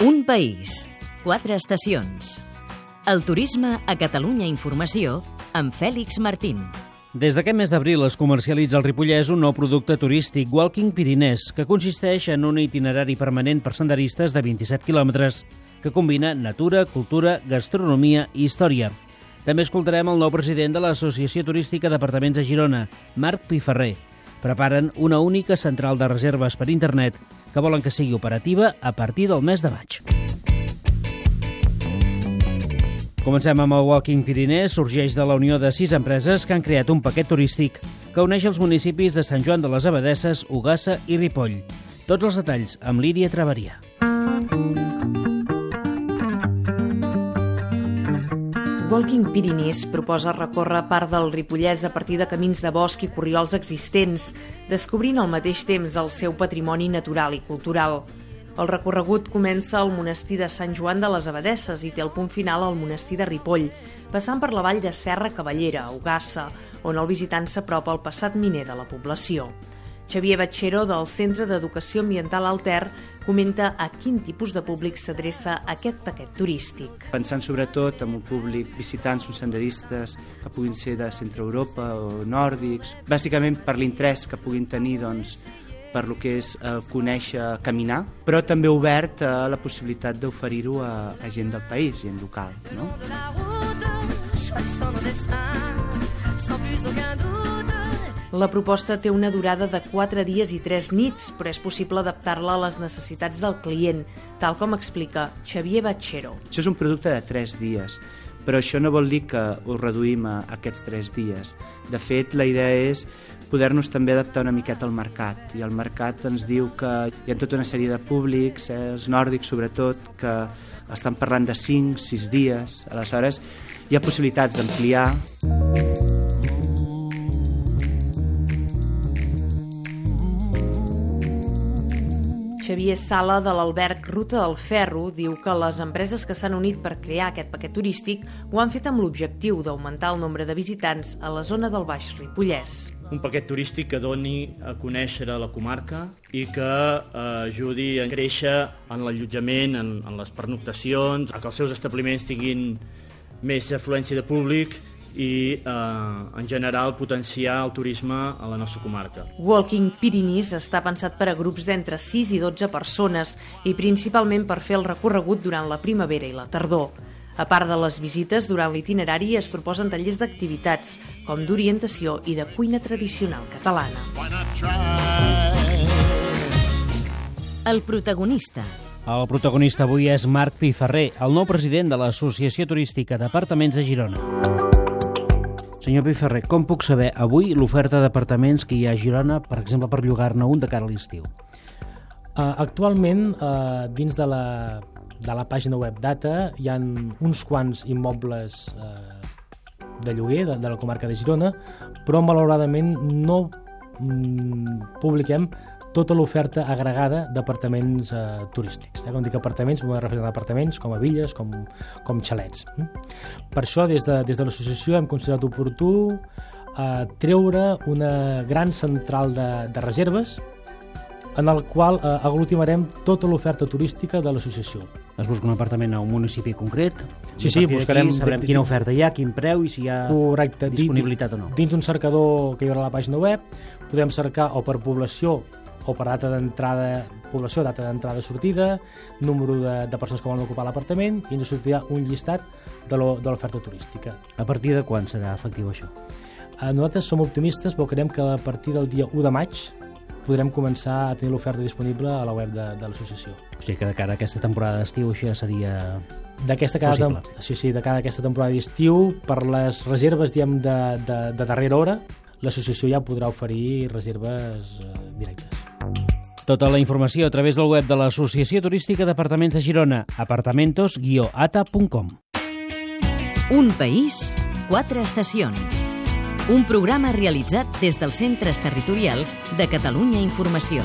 Un país, quatre estacions. El turisme a Catalunya Informació amb Fèlix Martín. Des d'aquest mes d'abril es comercialitza al Ripollès un nou producte turístic, Walking Pirinès, que consisteix en un itinerari permanent per senderistes de 27 quilòmetres, que combina natura, cultura, gastronomia i història. També escoltarem el nou president de l'Associació Turística d'Apartaments de Girona, Marc Piferrer. Preparen una única central de reserves per internet que volen que sigui operativa a partir del mes de maig. Comencem amb el Walking Pirinès, sorgeix de la unió de sis empreses que han creat un paquet turístic que uneix els municipis de Sant Joan de les Abadesses, Ugassa i Ripoll. Tots els detalls amb Lídia Travaria. Walking Pyrenees proposa recórrer part del Ripollès a partir de camins de bosc i corriols existents, descobrint al mateix temps el seu patrimoni natural i cultural. El recorregut comença al monestir de Sant Joan de les Abadesses i té el punt final al monestir de Ripoll, passant per la vall de Serra Cavallera, a Ugassa, on el visitant s'apropa al passat miner de la població. Xavier Batxero, del Centre d'Educació Ambiental Alter, comenta a quin tipus de públic s'adreça aquest paquet turístic. Pensant sobretot en un públic visitants o senderistes que puguin ser de centre Europa o nòrdics, bàsicament per l'interès que puguin tenir doncs, per lo que és eh, conèixer, caminar, però també obert a la possibilitat d'oferir-ho a, a gent del país, gent local. No? de la route, sans plus aucun doute. La proposta té una durada de 4 dies i 3 nits, però és possible adaptar-la a les necessitats del client, tal com explica Xavier Batxero. Això és un producte de 3 dies, però això no vol dir que ho reduïm a aquests 3 dies. De fet, la idea és poder-nos també adaptar una miqueta al mercat. I el mercat ens diu que hi ha tota una sèrie de públics, eh, els nòrdics sobretot, que estan parlant de 5, 6 dies. Aleshores, hi ha possibilitats d'ampliar. Xavier Sala de l'alberg Ruta del Ferro diu que les empreses que s'han unit per crear aquest paquet turístic ho han fet amb l'objectiu d'augmentar el nombre de visitants a la zona del Baix Ripollès. un paquet turístic que doni a conèixer la comarca i que eh, ajudi a créixer en l'allotjament, en, en les pernoctacions, a que els seus establiments tinguin més afluència de públic i, eh, en general, potenciar el turisme a la nostra comarca. Walking Pyrenees està pensat per a grups d'entre 6 i 12 persones i principalment per fer el recorregut durant la primavera i la tardor. A part de les visites, durant l'itinerari es proposen tallers d'activitats, com d'orientació i de cuina tradicional catalana. El protagonista, El protagonista avui és Marc Piferrer, el nou president de l'Associació Turística d'Apartaments de Girona. Senyor Piferrer, com puc saber avui l'oferta d'apartaments que hi ha a Girona, per exemple, per llogar-ne un de cara a l'estiu? Uh, actualment, uh, dins de la, de la pàgina web Data, hi han uns quants immobles uh, de lloguer de, de la comarca de Girona, però malauradament no mm, publiquem tota l'oferta agregada d'apartaments eh, turístics. Eh? Quan dic apartaments, m'ho referir a apartaments com a villes, com, com xalets. Mm? Per això, des de, des de l'associació hem considerat oportú eh, treure una gran central de, de reserves en el qual eh, aglutimarem tota l'oferta turística de l'associació. Es busca un apartament a un municipi concret? Sí, sí, buscarem- Sabrem quina oferta hi ha, quin preu i si hi ha Correcte. Di- disponibilitat o no. Dins un cercador que hi haurà a la pàgina web, podem cercar o per població o per data d'entrada, població, data d'entrada sortida, número de, de persones que volen ocupar l'apartament i ens sortirà un llistat de lo- de l'oferta turística. A partir de quan serà efectiu això? Eh, Nosaltres som optimistes, però creiem que a partir del dia 1 de maig podrem començar a tenir l'oferta disponible a la web de, de l'associació. O sigui que de cara a aquesta temporada d'estiu això ja seria... D'aquesta cada tem- sí, sí, de cada aquesta temporada d'estiu, per les reserves diem, de, de, de darrera hora, l'associació ja podrà oferir reserves eh, directes. Tota la informació a través del web de l'Associació Turística d'Apartaments de Girona, apartamentos-ata.com. un país, quatre estacions. Un programa realitzat des dels centres territorials de Catalunya Informació.